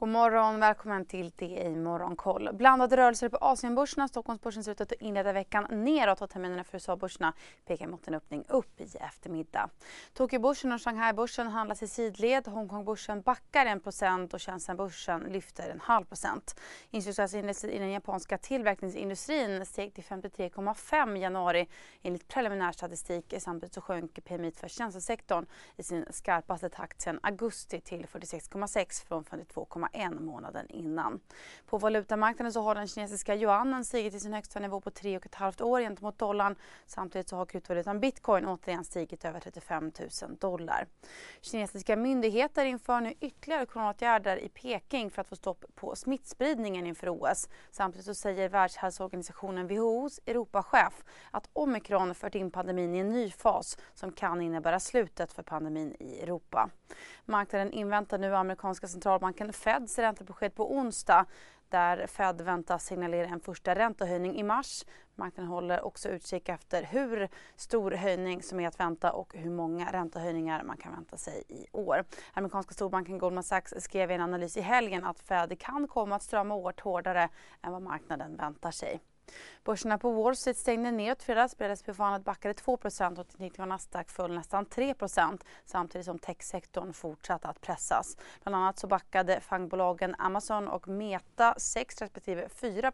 God morgon, välkommen till DI Morgonkoll. Blandade rörelser på Asienbörserna. Stockholmsbörsen ser ut att inleda veckan neråt och terminerna för USA-börserna pekar mot en öppning upp i eftermiddag. Tokyobörsen och Shanghai-börsen handlas i sidled. Hongkongbörsen backar 1 och Shenzhenbörsen lyfter en halv procent. Inköpschefsindex i den japanska tillverkningsindustrin steg till 53,5 januari enligt preliminär statistik. Samtidigt så sjönk PMI för tjänstesektorn i sin skarpaste takt sedan augusti till 46,6 från 52,1. 1,1 månaden innan. På valutamarknaden så har den kinesiska yuanen stigit till sin högsta nivå på 3,5 år gentemot dollarn. Samtidigt så har kryptovalutan bitcoin återigen stigit över 35 000 dollar. Kinesiska myndigheter inför nu ytterligare coronaåtgärder i Peking för att få stopp på smittspridningen inför OS. Samtidigt så säger Världshälsoorganisationen WHOs Europachef att omikron fört in pandemin i en ny fas som kan innebära slutet för pandemin i Europa. Marknaden inväntar nu amerikanska centralbanken Fed Feds räntebesked på onsdag där Fed väntas signalera en första räntehöjning i mars. Marknaden håller också utkik efter hur stor höjning som är att vänta och hur många räntehöjningar man kan vänta sig i år. Amerikanska storbanken Goldman Sachs skrev i en analys i helgen att Fed kan komma att strama åt hårdare än vad marknaden väntar sig. Börserna på Wall Street stängde neråt fredags. SP-fonden backade 2% och teknik och Nasdaq föll nästan 3% samtidigt som techsektorn fortsatte att pressas. Bland annat så backade fangbolagen Amazon och Meta 6 respektive 4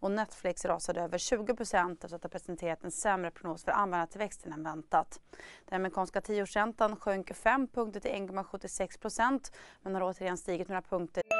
och Netflix rasade över 20% efter att ha presenterat en sämre prognos för användartillväxten än väntat. Den amerikanska tioårsräntan sjönk 5 punkter till 1,76 men har återigen stigit några punkter.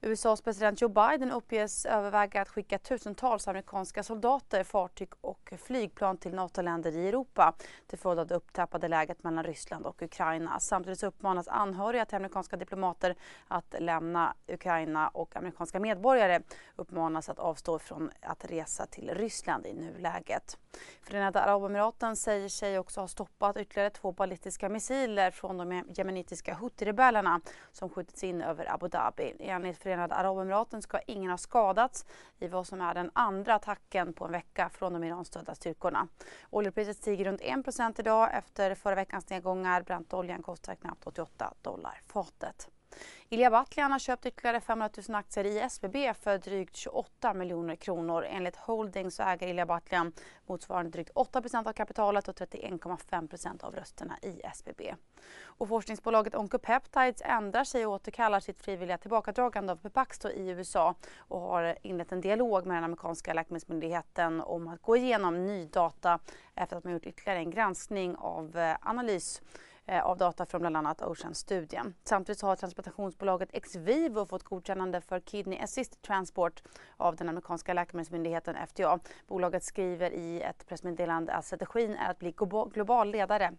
USAs president Joe Biden uppges överväga att skicka tusentals amerikanska soldater, fartyg och flygplan till NATO-länder i Europa till följd av det upptrappade läget mellan Ryssland och Ukraina. Samtidigt uppmanas anhöriga till amerikanska diplomater att lämna Ukraina och amerikanska medborgare uppmanas att avstå från att resa till Ryssland i nuläget. Förenade Arabemiraten säger sig också ha stoppat ytterligare två ballistiska missiler från de jemenitiska Houthi-rebellerna som skjutits in över Abu Dhabi. Enligt Förenade Arabemiraten ska ingen ha skadats i vad som är den andra attacken på en vecka från de Iranstödda styrkorna. Oljepriset stiger runt 1 idag efter förra veckans nedgångar. Brantoljan kostar knappt 88 dollar fatet. Ilja Batljan har köpt ytterligare 500 000 aktier i SBB för drygt 28 miljoner kronor. Enligt Holding så äger Ilja Batljan motsvarande drygt 8% av kapitalet och 31,5% av rösterna i SBB. Och forskningsbolaget Oncopeptides ändrar sig och återkallar sitt frivilliga tillbakadragande av Pepaxto i USA och har inlett en dialog med den amerikanska läkemedelsmyndigheten om att gå igenom ny data efter att man gjort ytterligare en granskning av eh, analys Eh, av data från bland annat Ocean-studien. Samtidigt har transplantationsbolaget Exvivo fått godkännande för Kidney Assist Transport av den amerikanska läkemedelsmyndigheten FDA. Bolaget skriver i ett pressmeddelande att strategin är att bli global ledare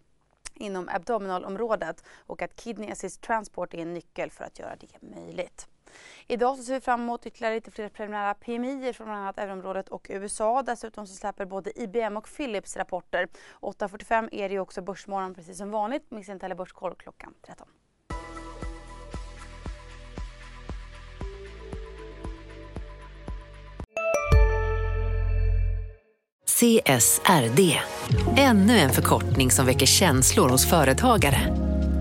inom abdominalområdet och att Kidney Assist Transport är en nyckel för att göra det möjligt. Idag så ser vi fram emot ytterligare lite fler preliminära PMI från bland annat euroområdet och USA. Dessutom så släpper både IBM och Philips rapporter. 8.45 är det ju också Börsmorgon precis som vanligt. Missa inte heller Börskoll klockan 13. CSRD, ännu en förkortning som väcker känslor hos företagare.